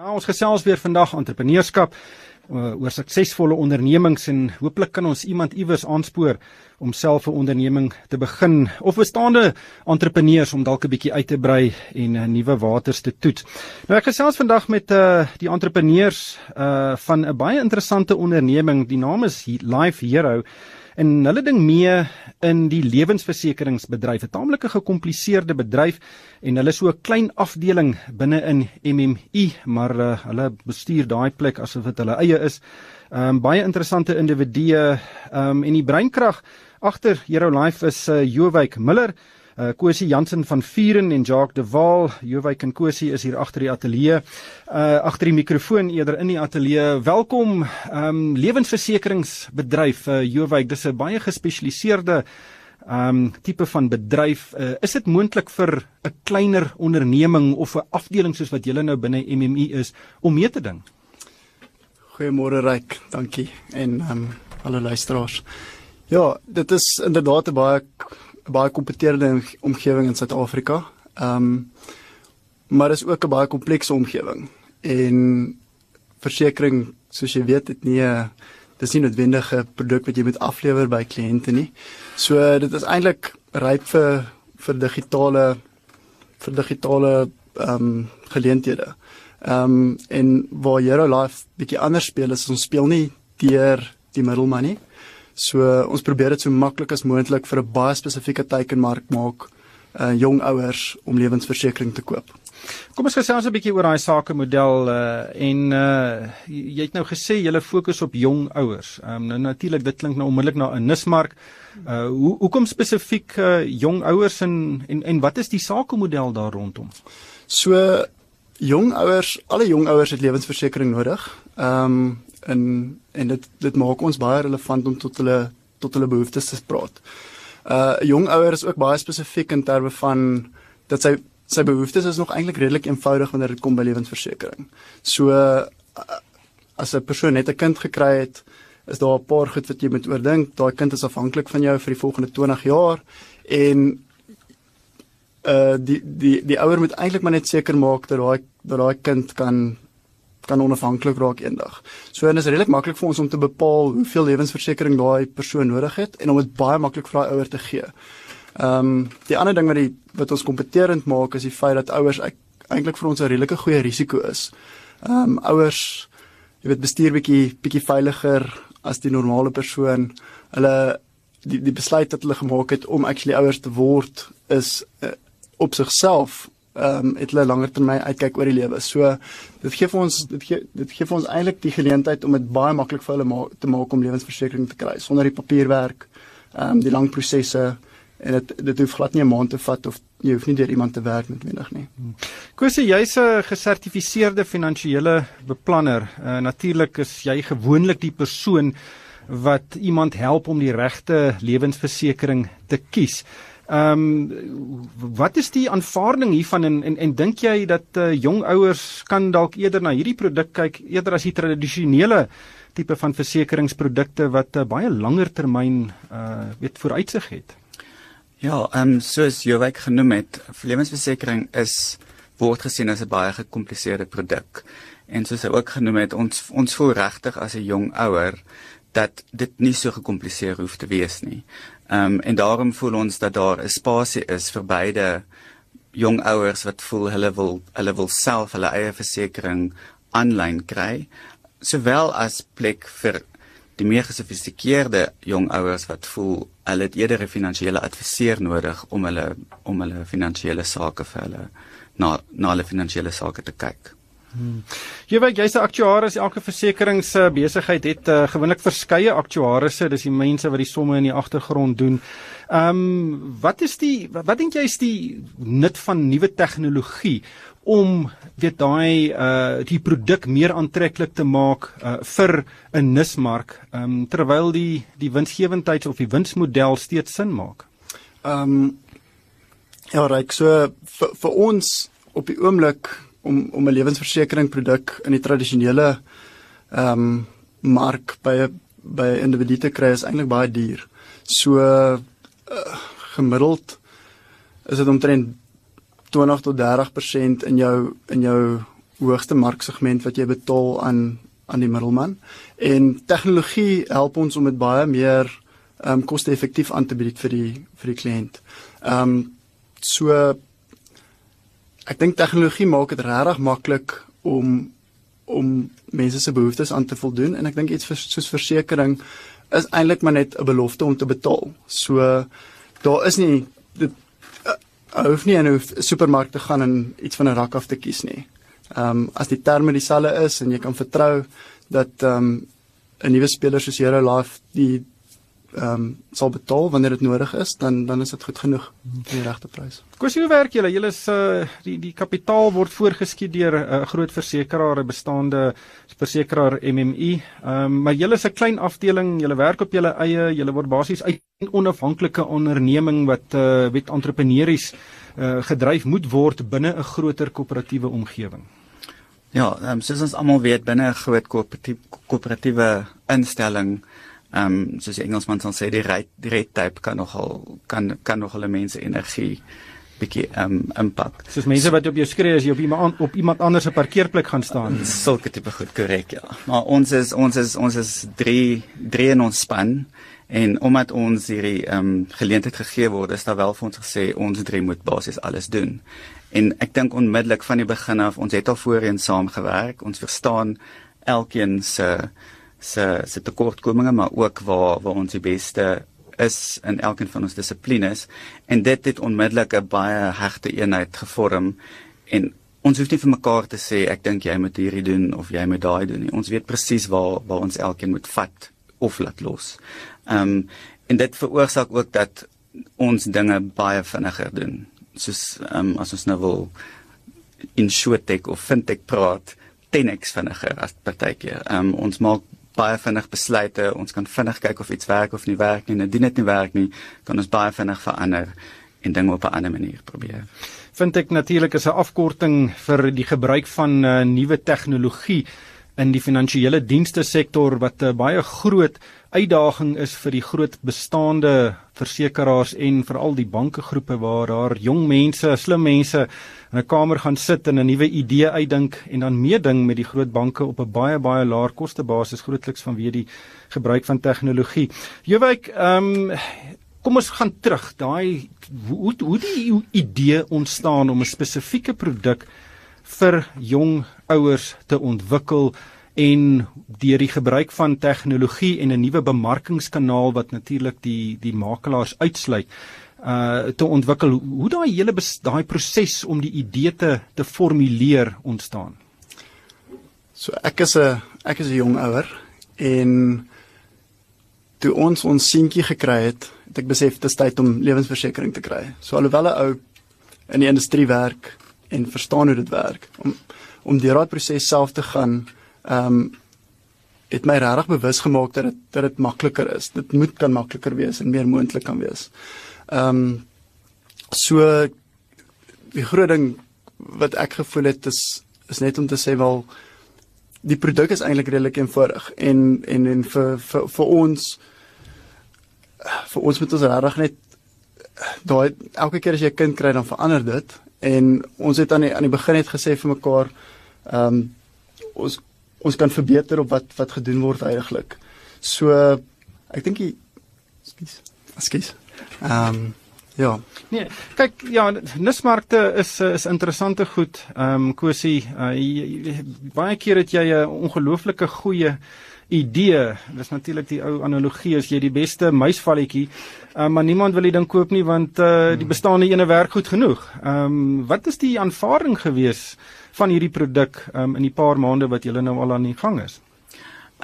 Ja, ons gesels weer vandag entrepreneurskap uh, oor suksesvolle ondernemings en hooplik kan ons iemand iewers aanspoor om self 'n onderneming te begin of bestaande entrepreneurs om dalk 'n bietjie uit te brei en uh, nuwe waters te toets. Nou ek gesels vandag met uh, die entrepreneurs uh, van 'n baie interessante onderneming. Die naam is Life Hero en hulle ding mee in die lewensversekeringsbedryf, 'n taamlike gekompliseerde bedryf en hulle so 'n klein afdeling binne in MMI, maar uh, hulle bestuur daai plek asof dit hulle eie is. Ehm um, baie interessante individue ehm um, en die breinkrag agter Hero Life is uh, Jowyk Miller. Uh Kosie Jansen van Vuren en Jacques de Waal, Jowyk en Kosie is hier agter die ateljee. Uh agter die mikrofoon eerder in die ateljee. Welkom. Um lewensversekeringsbedryf uh Jowyk, dis 'n baie gespesialiseerde um tipe van bedryf. Uh, is dit moontlik vir 'n kleiner onderneming of 'n afdeling soos wat julle nou binne MMI is om mee te ding? Goeiemôre Ryk, dankie. En um alle luisteraars. Ja, dit is inderdaad 'n baie baie kompeterende omgewing in Suid-Afrika. Ehm um, maar is ook 'n baie komplekse omgewing. En versekerings, soos jy weet, dit nie 'n dis nie noodwendig 'n produk wat jy moet aflewer by kliënte nie. So dit is eintlik ryp vir vir digitale vir digitale ehm um, geleenthede. Ehm um, en waar Hero Life bietjie anders speel is ons speel nie deur die middelman nie. So ons probeer dit so maklik as moontlik vir 'n baie spesifieke teikenmark maak uh jong ouers om lewensversekering te koop. Kom ons gesels 'n bietjie oor daai sakemodel uh en uh jy het nou gesê jy fokus op jong ouers. Ehm um, nou natuurlik dit klink nou onmiddellik na 'n nismark. Uh hoe hoekom spesifiek uh jong ouers en en en wat is die sakemodel daar rondom? So jong ouers, alle jong ouers het lewensversekering nodig. Ehm um, en en dit dit maak ons baie relevant om tot hulle tot hulle behoeftes te praat. Uh jong ouers is ook baie spesifiek in terme van dat sy sy behoeftes is nog eintlik redelik eenvoudig wanneer dit kom by lewensversekering. So uh, as 'n persoon net 'n kind gekry het, is daar 'n paar goed wat jy moet oordink. Daai kind is afhanklik van jou vir die volgende 20 jaar en uh die die die ouer moet eintlik maar net seker maak dat daai dat daai kind kan kan onafhanklik raak eendag. So en dit is redelik maklik vir ons om te bepaal hoeveel lewensversekering daai persoon nodig het en om dit baie maklik vir daai ouer te gee. Ehm um, die ander ding wat die wat ons kompeterend maak is die feit dat ouers eintlik vir ons 'n redelike goeie risiko is. Ehm um, ouers jy weet bestuur bietjie bietjie veiliger as die normale persoon. Hulle die die besluit wat hulle gemaak het om actually ouers te word is uh, op sigself ehm um, het hulle langer termyn uitkyk oor die lewe. So dit gee vir ons dit gee dit gee vir ons eintlik die geleentheid om dit baie maklik vir hulle ma te maak om lewensversekering te kry sonder die papierwerk, ehm um, die lang prosesse en dit dit hoef glad nie 'n maand te vat of jy hoef nie deur iemand te werk noodwendig nie. Kosie, jy's 'n gesertifiseerde finansiële beplanner. Uh, Natuurlik is jy gewoonlik die persoon wat iemand help om die regte lewensversekering te kies. Ehm um, wat is die aanvaarding hiervan en en, en dink jy dat uh, jong ouers kan dalk eerder na hierdie produk kyk eerder as die tradisionele tipe van versekeringsprodukte wat 'n uh, baie langer termyn uh weet vooruitsig het? Ja, ehm um, soos Jowyk genoem het, lewensversekering is word gesien as 'n baie gekompliseerde produk. En soos hy ook genoem het, ons ons voel regtig as 'n jong ouer dat dit nie so gekompliseer hoef te wees nie. Ehm um, en daarom voel ons dat daar 'n spasie is vir beide jong ouers wat voel hulle wil hulle wil self hulle eie versekerings aanlyn kry, sowel as plek vir die meer gesofistikeerde jong ouers wat voel hulle het eerder 'n finansiële adviseur nodig om hulle om hulle finansiële sake vir hulle na na hulle finansiële sake te kyk. Hmm. Jy weet jy's 'n aktuaris, elke versekeringsbesigheid het uh, gewoonlik verskeie aktuarisse, dis die mense wat die somme in die agtergrond doen. Ehm um, wat is die wat dink jy is die nut van nuwe tegnologie om weet daai uh die produk meer aantreklik te maak uh vir 'n nismark um terwyl die die winsgewendheid of die winsmodel steeds sin maak. Um ja, reg so vir, vir ons op die oomblik om om 'n lewensversekering produk in die tradisionele um mark by by individue te kry is eintlik baie duur. So uh, gemiddeld is dit omtrent 20 tot 30% in jou in jou hoogste marksegment wat jy betaal aan aan die middelman. En tegnologie help ons om dit baie meer ehm um, koste-effektief aan te bied vir die vir die kliënt. Ehm um, so ek dink tegnologie maak dit regtig maklik om om mense se behoeftes aan te voldoen en ek dink iets vir, soos versekerings is eintlik maar net 'n belofte om te betaal. So daar is nie dit uh, hoef nie in 'n supermark te gaan en iets van 'n rak af te kies nie. Ehm um, as die terme dieselfde is en jy kan vertrou dat ehm um, 'n nuwe speler soos Hero Life die ehm um, sal betaal wanneer dit nodig is, dan dan is dit goed genoeg vir die regte prys. Kosie, hoe werk julle? Julle is uh die die kapitaal word voorgeskiet deur 'n uh, groot versekeraar, 'n bestaande versekeraar MMI. Ehm um, maar julle is 'n klein afdeling, julle werk op julle eie, julle word basies uit 'n onafhanklike onderneming wat uh met entrepreneurs uh gedryf moet word binne 'n groter koöperatiewe omgewing. Ja, um, soos ons almal weet binne 'n groot koöperatiewe instelling ehm um, soos die Engelsman sal sê die red, die red tape kan nogal kan kan nogal mense energie bietjie ehm um, impak. Soos mense wat op jou skree as jy op iemand op iemand anders se parkeerplek gaan staan. Sulke tipe goed korrek ja. Maar ons is ons is ons is 3 3 in ons span en omdat ons hierdie ehm um, geleentheid gegee word is daar wel vir ons gesê ons drie moet basies alles doen. En ek dink onmiddellik van die begin af ons het al voorheen saamgewerk. Ons verstaan elkeen se se se tekortkominge maar ook waar waar ons die beste is in elkeen van ons dissiplines en dit het onmiddellik 'n baie hegte eenheid gevorm en ons hoef nie vir mekaar te sê ek dink jy moet hierdie doen of jy moet daai doen nie ons weet presies waar waar ons elkeen moet vat of laat los. Ehm um, en dit veroorsaak ook dat ons dinge baie vinniger doen. Soos ehm um, as ons nou wil in shorttech of fintech praat 10x vinniger as partykeer. Ehm um, ons maak baie vinnig besluite. Ons kan vinnig kyk of iets werk of nie werk nie. Indien dit nie werk nie, kan ons baie vinnig verander en dinge op 'n ander manier probeer. Vind ek natuurlik is 'n afkorting vir die gebruik van uh, nuwe tegnologie in die finansiële dienste sektor wat 'n uh, baie groot uitdaging is vir die groot bestaande versekerings en veral die bankegroepe waar daar jong mense, slim mense in 'n kamer gaan sit en 'n nuwe idee uitdink en dan meeding met die groot banke op 'n baie baie laer kostebasis grootliks vanweë die gebruik van tegnologie. Jowyk, ehm um, kom ons gaan terug. Daai hoe hoe die idee ontstaan om 'n spesifieke produk vir jong ouers te ontwikkel en deur die gebruik van tegnologie en 'n nuwe bemarkingskanaal wat natuurlik die die makelaars uitsluit uh te ontwikkel hoe daai hele daai proses om die idee te te formuleer ontstaan. So ek is 'n ek is 'n jong ouer en toe ons ons seentjie gekry het, het ek besef dit is tyd om lewensversekering te kry. So alhoewel 'n ou in die industrie werk en verstaan hoe dit werk om om deur daai proses self te gaan, ehm um, het my regtig bewus gemaak dat dit dat dit makliker is. Dit moet kan makliker wees en meer moontlik kan wees. Ehm um, so die groot ding wat ek gevoel het is is net om te sê wel die produk is eintlik redelik eenvoudig en en en vir vir vir ons vir ons moet ons regtig net daai elke keer as jy 'n kind kry dan verander dit en ons het aan die aan die begin net gesê vir mekaar ehm um, ons ons kan verbeter op wat wat gedoen word eintlik. So ek dink jy skus. Skus. Ehm um, ja. Nee, kyk ja, nismarkte is is interessante goed. Ehm um, Kosie, uh, baie keer het jy 'n ongelooflike goeie idee. Dis natuurlik die ou analogie as jy die beste muisvalletjie, uh, maar niemand wil dit dan koop nie want uh, die bestaande ene werk goed genoeg. Ehm um, wat is die aanvaarding gewees van hierdie produk um, in die paar maande wat julle nou al aan die gang is?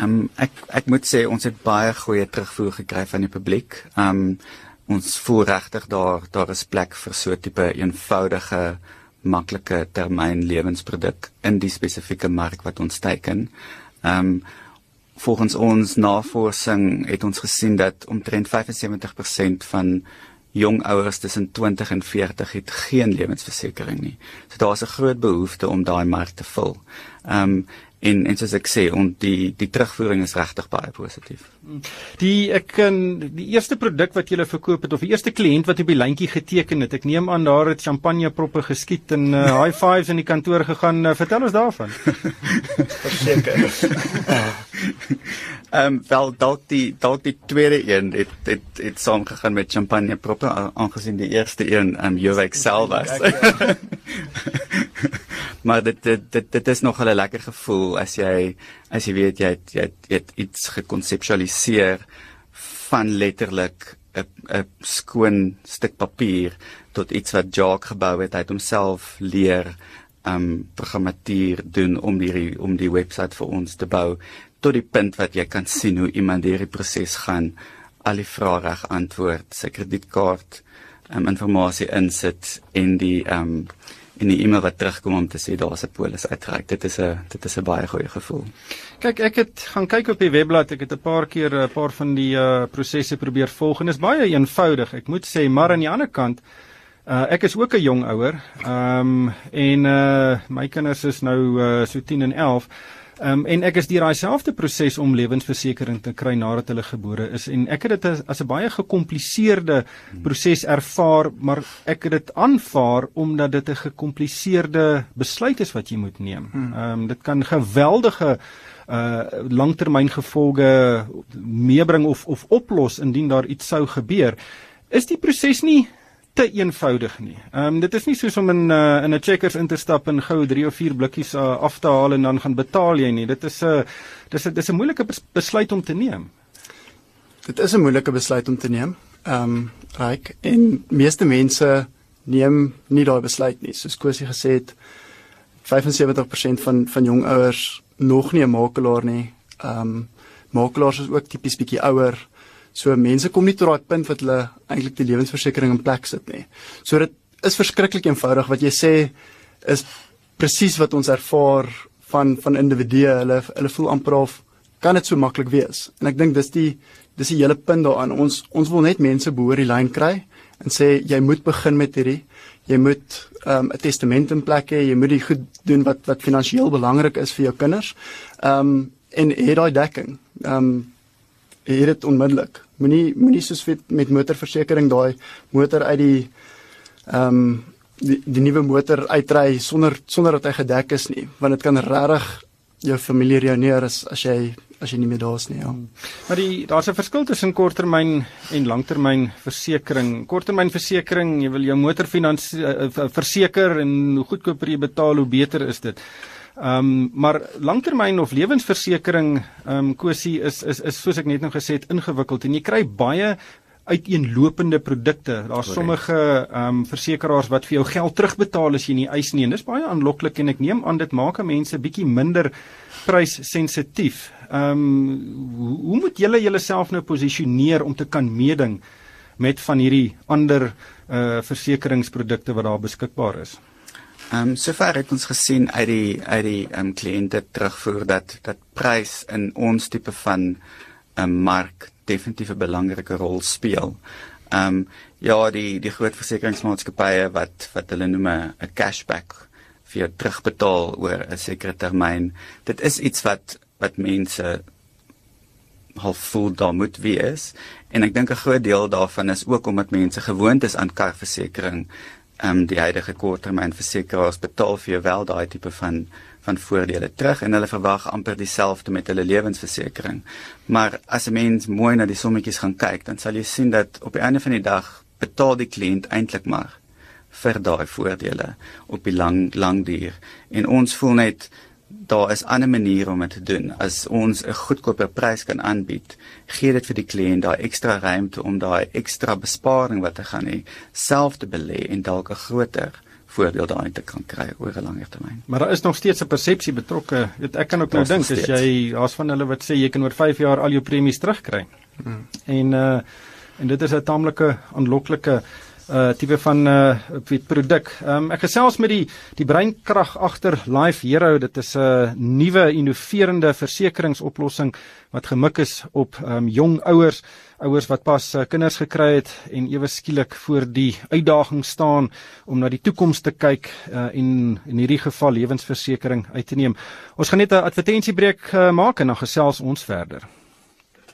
Um, ek ek moet sê ons het baie goeie terugvoer gekry van die publiek. Um ons voel regtig daar daar is plek vir so tipe eenvoudige maklike termyn lewensproduk in die spesifieke mark wat ons teiken. Um volgens ons navorsing het ons gesien dat omtrent 75% van jong ouers tussen 20 en 40 het geen lewensversekering nie. So daar's 'n groot behoefte om daai mark te vul. Ehm um, en en soos ek sê, on die die terugvoering is regtig baie positief. Die ek kan die eerste produk wat jy verkoop het of die eerste kliënt wat op die lyntjie geteken het. Ek neem aan daar het champagne proppe geskiet en uh, high fives in die kantoor gegaan. Uh, vertel ons daarvan. Verseker. Ehm um, wel dalk die dalk die tweede een het het het saam gegaan met champagne proppe aangesien die eerste een ehm um, Jowek self was. maar dit dit dit dit is nog 'n lekker gevoel as jy as jy weet jy het, jy het, jy het iets gekonseptualiseer van letterlik 'n 'n skoon stuk papier tot iets wat Jacques gebou het. Hy het homself leer um programmatuur doen om die om die webwerf vir ons te bou tot die punt wat jy kan sien hoe iemand hierdie proses gaan al die vrae reg antwoord sy kredietkaart um, inligting insit en die um en die e-mail wat terugkom om te sê daar's 'n polis uitgereik dit is 'n dit is 'n baie goeie gevoel kyk ek het gaan kyk op die webblad ek het 'n paar keer 'n paar van die uh, prosesse probeer volg en is baie eenvoudig ek moet sê maar aan die ander kant Uh, ek is ook 'n jong ouer. Ehm um, en uh my kinders is nou uh, so 10 en 11. Ehm um, en ek is deur daai selfde proses om lewensversekering te kry nadat hulle gebore is en ek het dit as, 'n baie gekompliseerde proses ervaar, maar ek het dit aanvaar omdat dit 'n gekompliseerde besluit is wat jy moet neem. Hmm. Ehm um, dit kan geweldige uh langtermyngevolge meebring of of oplos indien daar iets sou gebeur. Is die proses nie te eenvoudig nie. Ehm um, dit is nie soos om in uh, in 'n Checkers in te stap en gou 3 of 4 blikkies uh, af te haal en dan gaan betaal jy nie. Dit is 'n uh, dis 'n dis 'n moeilike besluit om te neem. Dit is 'n moeilike besluit om te neem. Ehm um, reg en meeste mense neem nie daai besluit nie. Soos Kosie gesê het 75% van van jong ouers nog nie 'n makelaar nie. Ehm um, makelaars is ook tipies bietjie ouer. So mense kom nie tot daai punt wat hulle eintlik die lewensversekering in plek sit nie. So dit is verskriklik eenvoudig wat jy sê is presies wat ons ervaar van van individue. Hulle hulle voel amper of kan dit so maklik wees. En ek dink dis die dis die hele punt daaraan. Ons ons wil net mense behoor die lyn kry en sê jy moet begin met hierdie. Jy moet ehm, 'n um, testament in plek hê. Jy moet die goed doen wat wat finansiëel belangrik is vir jou kinders. Ehm um, en hê daai dekking. Ehm um, het dit onmiddellik. Moenie moenie soos met, met motorversekering daai motor uit die ehm um, die, die nuwe motor uitry sonder sonder dat hy gedek is nie, want dit kan regtig jou familie ruïneer as as jy as jy nie meer daar is nie, ja. Hmm. Maar die daar's 'n verskil tussen korttermyn en langtermyn versekering. Korttermynversekering, jy wil jou motor finansie uh, verseker en hoe goedkoper jy betaal, hoe beter is dit. Ehm um, maar langtermyn of lewensversekering ehm um, kosie is is is soos ek net nou gesê het ingewikkeld en jy kry baie uiteenlopende produkte. Daar's sommige ehm um, versekerings wat vir jou geld terugbetaal as jy nie eis nie en dis baie aanloklik en ek neem aan dit maak mense bietjie minder pryssensitief. Ehm um, hoe, hoe moet julle julleself nou posisioneer om te kan meeding met van hierdie ander uh versekeringsprodukte wat daar beskikbaar is? Ehm um, sover het ons gesien uit die uit die ehm um, kliënte terugvoer dat dat prys in ons tipe van 'n um, ehm, mark definitief 'n belangrike rol speel. Ehm um, ja, die die groot versekeringsmaatskappye wat wat hulle noem 'n cashback vir jou terugbetaal oor 'n sekere termyn. Dit is iets wat wat mense half voel daar moet wees en ek dink 'n groot deel daarvan is ook omdat mense gewoond is aan karversekering ehm um, die huidige korttermynversekeraars betaal vir jou wel daai tipe van van voordele terug en hulle verwag amper dieselfde met hulle lewensversekering. Maar as 'n mens mooi na die sommetjies gaan kyk, dan sal jy sien dat op die einde van die dag betaal die kliënt eintlik maar vir daai voordele op die lang lang duur. En ons voel net daar is ander maniere om dit te doen. As ons 'n goedkoper prys kan aanbied, gee dit vir die kliënt daai ekstra ruimte om daai ekstra besparing wat hy gaan hê, self te belê en dalk 'n groter voordeel daarin te kan kry oor 'n langer termyn. Maar daar is nog steeds 'n persepsie betrokke. Weet ek kan ook nou dink as jy daar's van hulle wat sê jy kan oor 5 jaar al jou premies terugkry. Hmm. En uh en dit is 'n taamlike aanloklike uh tipe van uh produk. Um ek gesels met die die breinkrag agter Life Hero. Dit is 'n uh, nuwe innoverende versekeringsoplossing wat gemik is op um jong ouers, ouers wat pas uh, kinders gekry het en ewe skielik voor die uitdaging staan om na die toekoms te kyk uh, en in hierdie geval lewensversekering uit te neem. Ons gaan net 'n advertensiebreek uh, maak en dan gesels ons verder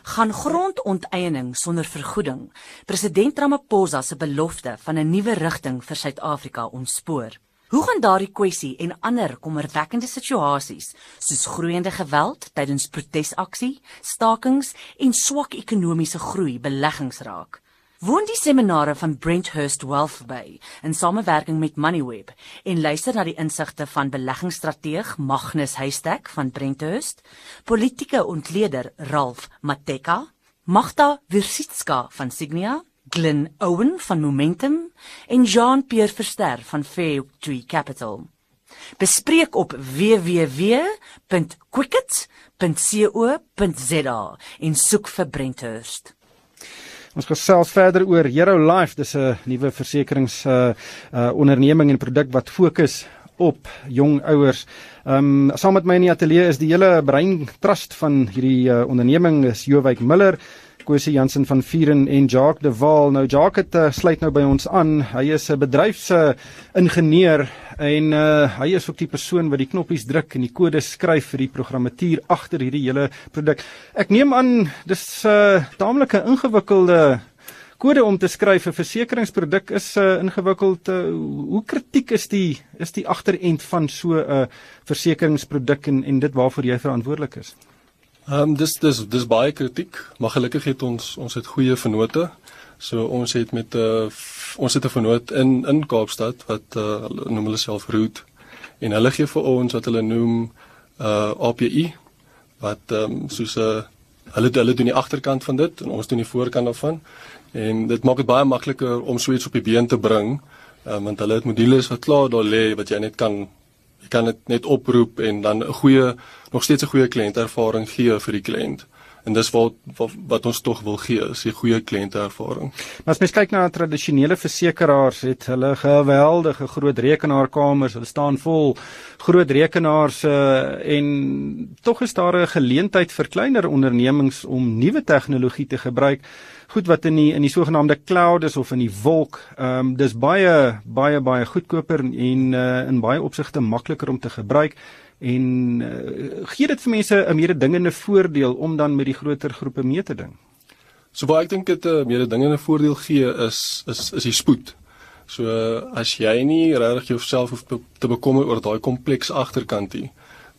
gaan grondonteiening sonder vergoeding president Ramaphosa se belofte van 'n nuwe rigting vir Suid-Afrika ontspoor. Hoe gaan daardie kwessie en ander kommerwekkende situasies soos groeiende geweld tydens protesaksie, stakings en swak ekonomiese groei beleggings raak? Woon die seminare van Brenthurst Wealth Bay in samewerking met Moneyweb en luister na die insigte van beleggingsstrateeg Magnus Heistek van Brenthurst, politieke ontleder Ralph Mateka, Magda Versitska van Signia, Glen Owen van Momentum en Jean-Pierre Verster van Fairtree Capital. Bespreek op www.quicket.co.za en soek vir Brenthurst. Ons gesels verder oor Hero Life. Dis 'n nuwe versekerings uh, uh onderneming en produk wat fokus op jong ouers. Ehm um, saam met my in die ateljee is die hele brein trust van hierdie uh, onderneming is Jowyk Miller. Kosie Jansen van Vieren en Jacques de Waal. Nou Jacques het uh, sluit nou by ons aan. Hy is 'n bedryfsingenieur en uh, hy is ook die persoon wat die knoppies druk en die kodes skryf vir die programmatuur agter hierdie hele produk. Ek neem aan dis 'n uh, taamlike ingewikkelde kode om te skryf 'n versekeringsproduk is uh, ingewikkeld. Uh, hoe kritiek is die is die agterend van so 'n uh, versekeringsproduk en en dit waarvoor jy verantwoordelik is? Ehm um, dis dis dis baie kritiek, maar gelukkig het ons ons het goeie vennote. So ons het met 'n uh, ons het 'n vennoot in in Kaapstad wat uh, noem hulle self Root en hulle gee vir ons wat hulle noem uh API wat ehm um, soos 'n uh, hulle hulle doen die agterkant van dit en ons doen die voorkant daarvan en dit maak dit baie makliker om so iets op die been te bring um, want hulle het modules wat klaar daar lê wat jy net kan jy kan dit net oproep en dan 'n goeie nog steeds 'n goeie kliëntervaring gee vir die kliënt. En dis wat wat, wat ons tog wil gee, is 'n goeie kliëntervaring. Maar as mens kyk na tradisionele versekerings, het hulle geweldige groot rekenaarkamers, hulle staan vol groot rekenaars uh, en tog is daar 'n geleentheid vir kleiner ondernemings om nuwe tegnologie te gebruik goed wat in die in die sogenaamde cloud is of in die wolk. Ehm um, dis baie baie baie goedkoper en uh, in baie opsigte makliker om te gebruik en uh, gee dit vir mense 'n meer dingende voordeel om dan met die groter groepe mee te ding. So baie ek dink dit 'n meer dingende voordeel gee is is is die spoed. So as jy nie regtig jouself hoef te bekommer oor daai kompleks agterkantie,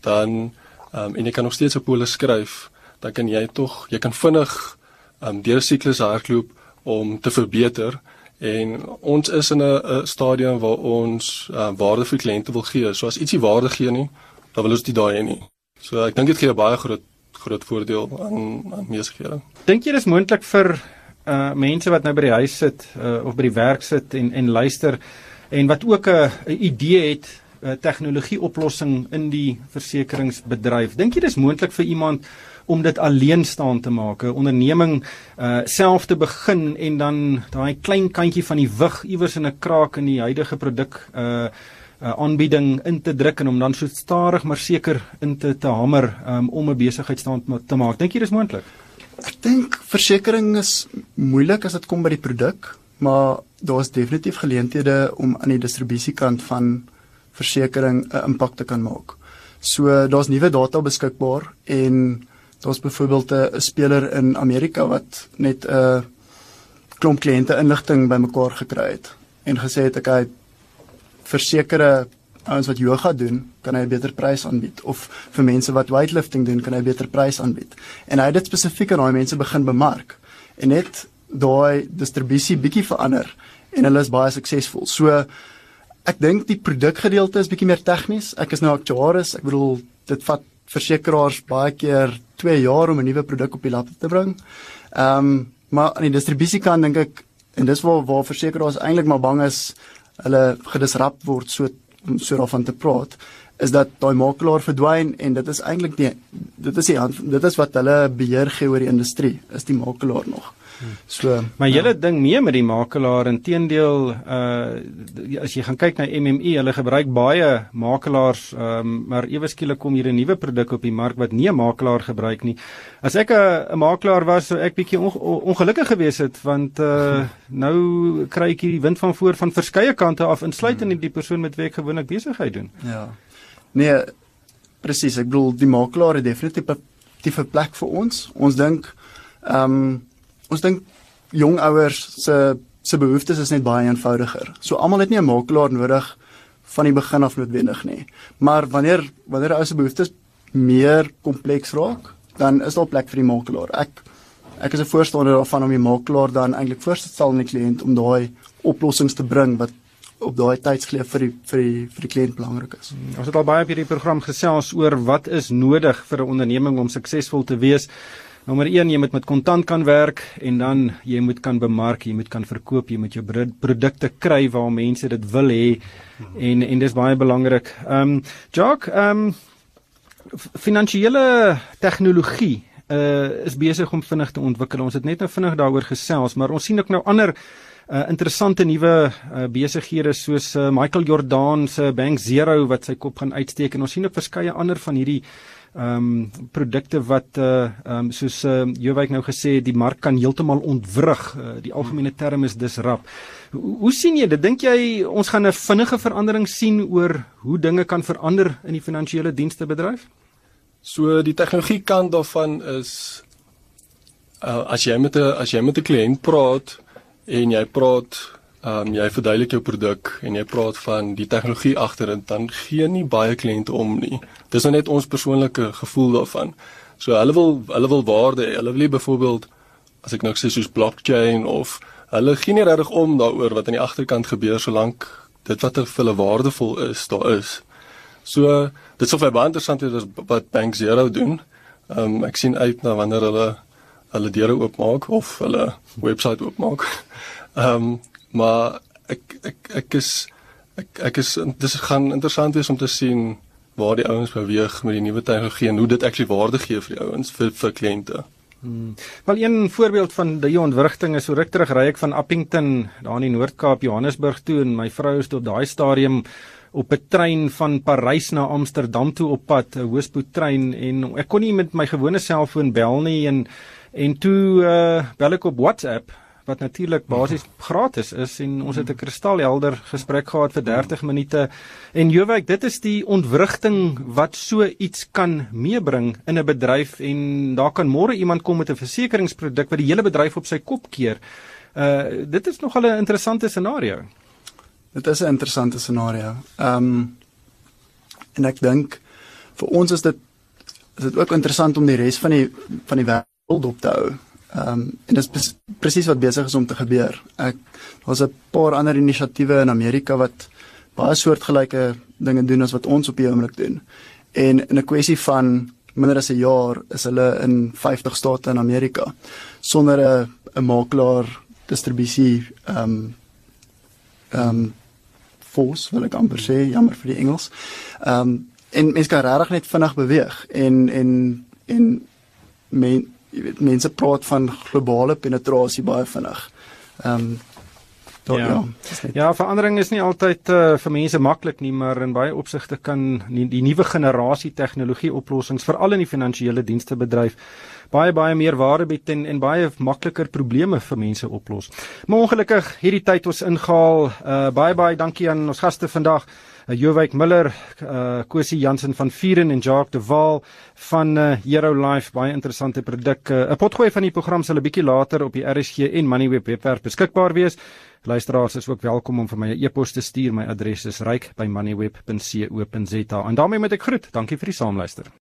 dan ehm um, en jy kan nog steeds op polis skryf, dan kan jy tog jy kan vinnig um, deur siklus hardloop om te verbeter en ons is in 'n stadium waar ons uh, waarde vir kliënte wil gee. So as ietsie waarde gee nie, dan wil ons dit daai nie. So ek dink dit gee 'n baie groot groot voordeel aan aan besighede. Dink jy dis moontlik vir uh mense wat nou by die huis sit uh, of by die werk sit en en luister en wat ook 'n idee het 'n tegnologie oplossing in die versekeringsbedryf. Dink jy dis moontlik vir iemand om dit alleenstaand te maak, 'n onderneming uh self te begin en dan daai klein kantjie van die wig iewers in 'n kraak in die huidige produk uh uh, aanbieding in te druk en om dan so stadig maar seker in te te hamer um, om 'n besigheidstand te maak. Dink jy dis moontlik? Ek dink versekerings is moeilik as dit kom by die produk, maar daar's definitief geleenthede om aan die distribusiekant van versekerings 'n impak te kan maak. So daar's nuwe data beskikbaar en daar's byvoorbeeld 'n speler in Amerika wat net 'n klomp kliënte inligting bymekaar gekry het en gesê het ek het versekerde ouens wat yoga doen, kan hy 'n beter prys aanbied of vir mense wat weightlifting doen, kan hy 'n beter prys aanbied. En hy het dit spesifiek aan daai mense begin bemark en net daai distribusie bietjie verander en hulle is baie suksesvol. So ek dink die produkgedeelte is bietjie meer tegnies. Ek is nou aktuaris. Ek bedoel dit vat versekerings baie keer 2 jaar om 'n nuwe produk op die lap te bring. Ehm um, maar aan die distribusiekant dink ek en dis waar waar versekerings eintlik maar bang is hulle gedisrupt word so so daarvan te praat is dat daai makelaar verdwyn en dit is eintlik nie dit is die dit is wat hulle beheer gee oor die industrie is die makelaar nog. So Maar julle ja. ding mee met die makelaar inteendeel uh as jy gaan kyk na MME, hulle gebruik baie makelaars, um, maar ewe skielik kom hier 'n nuwe produk op die mark wat nie 'n makelaar gebruik nie. As ek 'n makelaar was, sou ek bietjie onge ongelukkig gewees het want uh nou kry ek hierdie wind van voor van verskeie kante af insluitend in die persoon met wie ek gewoonlik besigheid doen. Ja. Nee, presies. Ek bedoel die makelaar het definitief 'n plek vir ons. Ons dink ehm um, ons dink jong ouers se se behoeftes is net baie eenvoudiger. So almal het nie 'n makelaar nodig van die begin af noodwendig nie. Maar wanneer wanneer ou se behoeftes meer kompleks raak, dan is daar plek vir die makelaar. Ek ek is 'n voorstander daarvan om die makelaar dan eintlik voorste te stel aan die kliënt om daai oplossings te bring wat op daai tydsgeleef vir die vir die vir die kliënt belangrik is. Ons het al baie op hierdie program gesels oor wat is nodig vir 'n onderneming om suksesvol te wees. Nommer 1, jy moet met kontant kan werk en dan jy moet kan bemark, jy moet kan verkoop, jy moet jou produkte kry waar mense dit wil hê en en dis baie belangrik. Ehm um, Jock, ehm um, finansiële tegnologie uh is besig om vinnig te ontwikkel. Ons het net nou vinnig daaroor gesels, maar ons sien ook nou ander uh interessante nuwe uh, besighede soos uh, Michael Jordan se Bank Zero wat sy kop gaan uitsteek en ons sien ook verskeie ander van hierdie ehm um, produkte wat uh ehm um, soos uh Jowyk nou gesê het die mark kan heeltemal ontwrig. Uh, die algemene term is disrupt. Hoe, hoe sien jy dit? Dink jy ons gaan 'n vinnige verandering sien oor hoe dinge kan verander in die finansiële dienste bedryf? So die tegnologie kant daarvan is uh, as jy met 'n as jy met 'n kliënt praat en jy praat Ehm um, jy verduidelik jou produk en jy praat van die tegnologie agter dit dan gee nie baie kliënte om nie. Dis nou net ons persoonlike gevoel daarvan. So hulle wil hulle wil waarde, hulle wil byvoorbeeld as ek nou sê soos blockchain of hulle gee nie regtig om daaroor wat aan die agterkant gebeur solank dit wat vir hulle waardevol is, daar is. So dit sou baie interessant wees wat Bank Zero doen. Ehm um, ek sien uit na wanneer hulle hulle deure oopmaak of hulle webwerf oopmaak. Ehm um, maar ek ek ek is ek ek is dis gaan interessant wees om te sien waar die ouens beweeg met die nuwe tegnologie en hoe dit actually waarde gee vir die ouens vir vir kliënte. Hmm. Wel een voorbeeld van die ontwrigting is so ruk terug ry ek van Appington daar in die Noord-Kaap Johannesburg toe en my vrou is tot daai stadium op 'n trein van Parys na Amsterdam toe op pad 'n hoëspoed trein en ek kon nie met my gewone selfoon bel nie en en toe uh, bel ek op WhatsApp wat natuurlik basies gratis is en ons het 'n kristalhelder gesprek gehad vir 30 minute en Jowyk dit is die ontwrigting wat so iets kan meebring in 'n bedryf en daar kan môre iemand kom met 'n versekeringsproduk wat die hele bedryf op sy kop keer. Uh dit is nogal 'n interessante scenario. Dit is 'n interessante scenario. Ehm um, en ek dink vir ons is dit is dit ook interessant om die res van die van die wêreld dop te hou. Ehm um, en dit is presies wat besig is om te gebeur. Ek daar's 'n paar ander inisiatiewe in Amerika wat baie soortgelyke dinge doen as wat ons op die oomblik doen. En in 'n kwessie van minder as 'n jaar is hulle in 50 state in Amerika sonder 'n 'n makelaar distribusie ehm um, ehm um, force wil ek amper sê, jammer vir die Engels. Ehm um, en mens kan regtig net vinnig beweeg en en en men jy weet mense praat van globale penetrasie baie vinnig. Ehm um, Ja, ja, ja verandering is nie altyd uh, vir mense maklik nie, maar in baie opsigte kan die, die nuwe generasie tegnologie oplossings veral in die finansiële dienste bedryf baie baie meer waarde bied en en baie makliker probleme vir mense oplos. Maar ongelukkig hierdie tyd ons ingehaal. Uh, baie baie dankie aan ons gaste vandag uh, Jowyk Miller, uh, Kosie Jansen van Vieren en Jacques de Waal van uh, Hero Life, baie interessante produk. 'n uh, Potgooi van die program sal 'n bietjie later op die RSG en Moneyweb webwerf beskikbaar wees. Luisteraars is ook welkom om vir my 'n e e-pos te stuur. My adres is ryk@moneyweb.co.za. En daarmee moet ek groet. Dankie vir die saamluister.